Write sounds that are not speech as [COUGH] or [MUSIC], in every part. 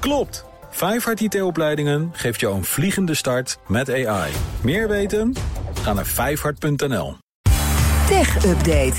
Klopt! Vijfhart IT-opleidingen geeft jou een vliegende start met AI. Meer weten? Ga naar vijfhart.nl. Tech Update.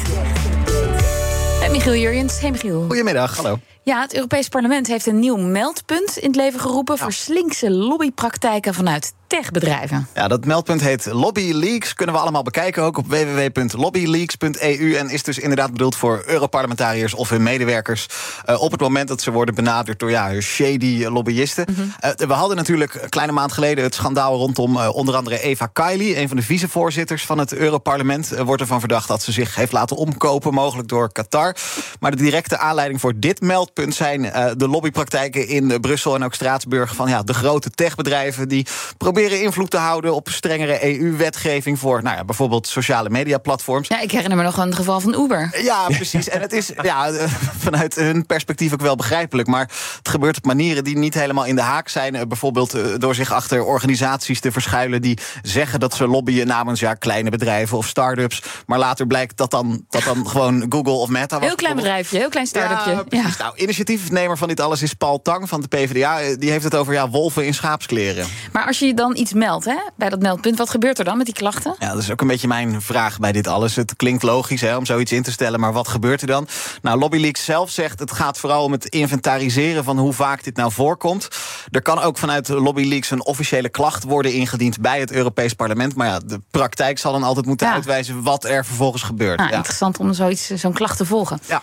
En Michiel Jurjens. Hey Michiel. Goedemiddag, hallo. Ja, het Europees Parlement heeft een nieuw meldpunt in het leven geroepen... voor slinkse lobbypraktijken vanuit techbedrijven. Ja, dat meldpunt heet Lobby Leaks. Kunnen we allemaal bekijken ook op www.lobbyleaks.eu. En is dus inderdaad bedoeld voor Europarlementariërs of hun medewerkers. Uh, op het moment dat ze worden benaderd door ja, shady lobbyisten. Mm -hmm. uh, we hadden natuurlijk een kleine maand geleden het schandaal rondom uh, onder andere Eva Kaili. Een van de vicevoorzitters van het Europarlement. wordt ervan verdacht dat ze zich heeft laten omkopen, mogelijk door Qatar. Maar de directe aanleiding voor dit meldpunt zijn de lobbypraktijken in Brussel en ook Straatsburg. van ja, de grote techbedrijven die proberen proberen invloed te houden op strengere EU-wetgeving voor nou ja, bijvoorbeeld sociale mediaplatforms. Ja, ik herinner me nog een geval van Uber. Ja, precies. En het is [LAUGHS] ja, vanuit hun perspectief ook wel begrijpelijk. Maar het gebeurt op manieren die niet helemaal in de haak zijn. Bijvoorbeeld door zich achter organisaties te verschuilen die zeggen dat ze lobbyen namens ja, kleine bedrijven of start-ups. Maar later blijkt dat dan, dat dan [LAUGHS] gewoon Google of Meta was. Heel klein bedrijfje, heel klein start-upje. Ja, precies. Nou, initiatiefnemer van dit alles is Paul Tang van de PvdA. Die heeft het over ja, wolven in schaapskleren. Maar als je dan iets meldt hè, bij dat meldpunt, wat gebeurt er dan met die klachten? Ja, dat is ook een beetje mijn vraag bij dit alles. Het klinkt logisch hè, om zoiets in te stellen, maar wat gebeurt er dan? Nou, LobbyLeaks zelf zegt het gaat vooral om het inventariseren van hoe vaak dit nou voorkomt. Er kan ook vanuit LobbyLeaks een officiële klacht worden ingediend bij het Europees Parlement. Maar ja, de praktijk zal dan altijd moeten ja. uitwijzen wat er vervolgens gebeurt. Nou, ja. Interessant om zoiets, zo'n klacht te volgen. Ja.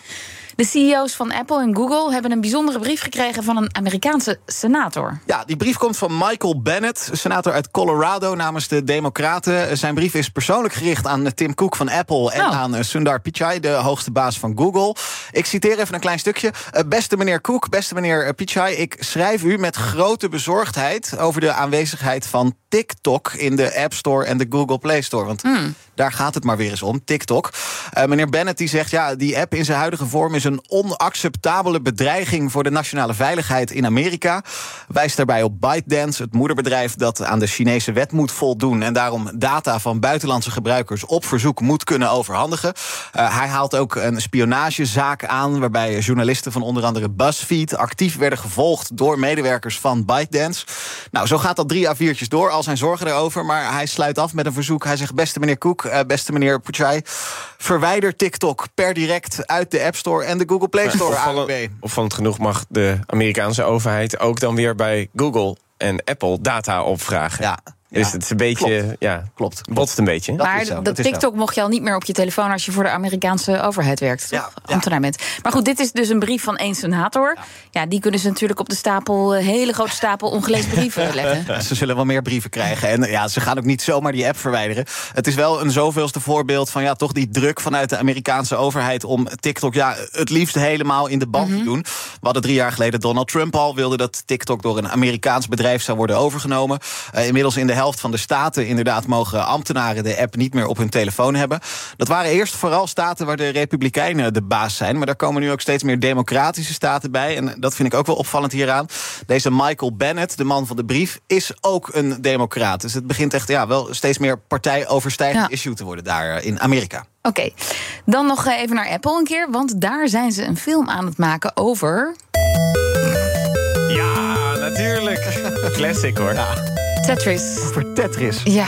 De CEO's van Apple en Google hebben een bijzondere brief gekregen van een Amerikaanse senator. Ja, die brief komt van Michael Bennett, senator uit Colorado namens de Democraten. Zijn brief is persoonlijk gericht aan Tim Cook van Apple en Oh. aan Sundar Pichai, de hoogste baas van Google. Ik citeer even een klein stukje. Eh, Beste meneer Cook, beste meneer Pichai, ik schrijf u met grote bezorgdheid over de aanwezigheid van TikTok in de App Store en de Google Play Store. Want daar gaat het maar weer eens om, TikTok. Eh, meneer Bennett die zegt, ja, die app in zijn huidige vorm is een onacceptabele bedreiging voor de nationale veiligheid in Amerika. Wijst daarbij op ByteDance, het moederbedrijf dat aan de Chinese wet moet voldoen en daarom data van buitenlandse gebruikers op verzoek moet kunnen overhandigen. Uh, hij haalt ook een spionagezaak aan waarbij journalisten van onder andere BuzzFeed actief werden gevolgd door medewerkers van ByteDance. Nou, zo gaat dat drie A4'tjes door, al zijn zorgen erover, maar hij sluit af met een verzoek. Hij zegt, beste meneer Cook, uh, beste meneer Puchai, verwijder TikTok per direct uit de App Store en de Google Play Store. Opvallend, opvallend genoeg mag de Amerikaanse overheid ook dan weer bij Google en Apple data opvragen. Ja. Dus Ja, het is een beetje, klopt. ja, Klopt. botst een beetje. Dat maar zo, dat dat. TikTok mocht je al niet meer op je telefoon als je voor de Amerikaanse overheid werkt. Toch? Ja, ja. Ambtenaar bent. Maar goed, dit is dus een brief van één senator. Ja. die kunnen ze natuurlijk op de stapel, een hele grote stapel ongelezen brieven [LAUGHS] leggen. Ze zullen wel meer brieven krijgen. En ja, ze gaan ook niet zomaar die app verwijderen. Het is wel een zoveelste voorbeeld van ja, toch die druk vanuit de Amerikaanse overheid om TikTok ja, het liefst helemaal in de band te doen. We hadden drie jaar geleden Donald Trump al wilde dat TikTok door een Amerikaans bedrijf zou worden overgenomen. Eh, inmiddels in de helft van de staten inderdaad mogen ambtenaren de app niet meer op hun telefoon hebben. Dat waren eerst vooral staten waar de Republikeinen de baas zijn. Maar daar komen nu ook steeds meer democratische staten bij. En dat vind ik ook wel opvallend hieraan. Deze Michael Bennett, de man van de brief, is ook een democraat. Dus het begint echt ja, wel steeds meer partijoverstijgend Ja. issue te worden daar eh, in Amerika. Oké, dan nog eh, even naar Apple een keer. Want daar zijn ze een film aan het maken over Ja, natuurlijk. Classic hoor. Tetris. Voor Tetris. Ja,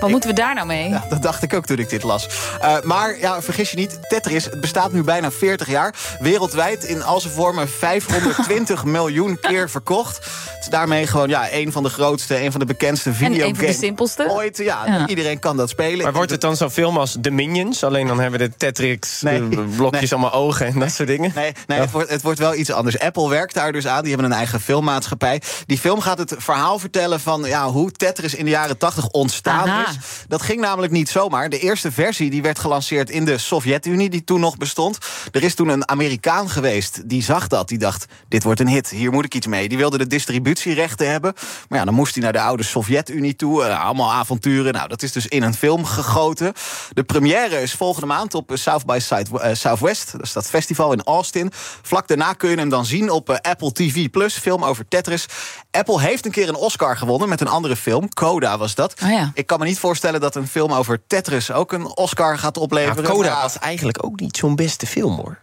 wat moeten we daar nou mee? Ja, dat dacht ik ook toen ik dit las. Uh, maar ja, vergis je niet, Tetris het bestaat nu bijna 40 jaar. Wereldwijd in al zijn vormen 520 [LAUGHS] miljoen keer verkocht. Daarmee gewoon ja, een van de grootste, een van de bekendste En een van de videogames simpelste. ooit. Ja, Ja. iedereen kan dat spelen. Maar wordt het dan zo'n film als The Minions? Alleen dan hebben we de Tetris, Nee. blokjes Nee. allemaal ogen en dat soort dingen? Nee, nee het, wordt, het wordt wel iets anders. Apple werkt daar dus aan. Die hebben een eigen filmmaatschappij. Die film gaat het verhaal vertellen van ja, hoe Tetris in de jaren 80 ontstaan Aha. is. Dat ging namelijk niet zomaar. De eerste versie die werd gelanceerd in de Sovjet-Unie, die toen nog bestond. Er is toen een Amerikaan geweest die zag dat. Die dacht: dit wordt een hit, hier moet ik iets mee. Die wilde de distributierechten hebben. Maar ja, dan moest hij naar de oude Sovjet-Unie toe. Eh, allemaal avonturen. Nou, dat is dus in een film gegoten. De première is volgende maand op eh, South by Side- eh, Southwest. Dat is dat festival in Austin. Vlak daarna kun je hem dan zien op Apple TV Plus. Film over Tetris. Apple heeft een keer een Oscar gewonnen met een andere film. Coda was dat. Oh ja. Ik kan me niet voorstellen dat een film over Tetris ook een Oscar gaat Ja, opleveren. Coda Maar- was eigenlijk ook niet zo'n beste film hoor.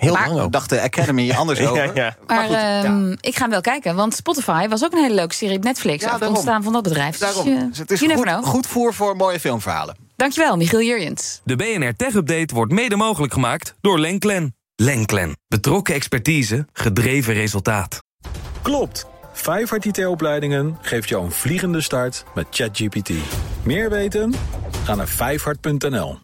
Heel Maar- lang ook. Dacht de Academy [LAUGHS] anders over. Ja, ja. Maar, goed, ja. ehm, ik ga hem wel kijken, want Spotify was ook een hele leuke serie op Netflix. Ja, daarom. ontstaan van dat bedrijf. Daarom. Dus, eh, Dus het is goed, goed voer voor mooie filmverhalen. Dankjewel, Michiel Jurjens. De BNR Tech Update wordt mede mogelijk gemaakt door Lenklen. Lenklen. Betrokken expertise, gedreven resultaat. Klopt. Vijfhart IT-opleidingen geeft jou een vliegende start met ChatGPT. Meer weten? Ga naar vijfhart.nl.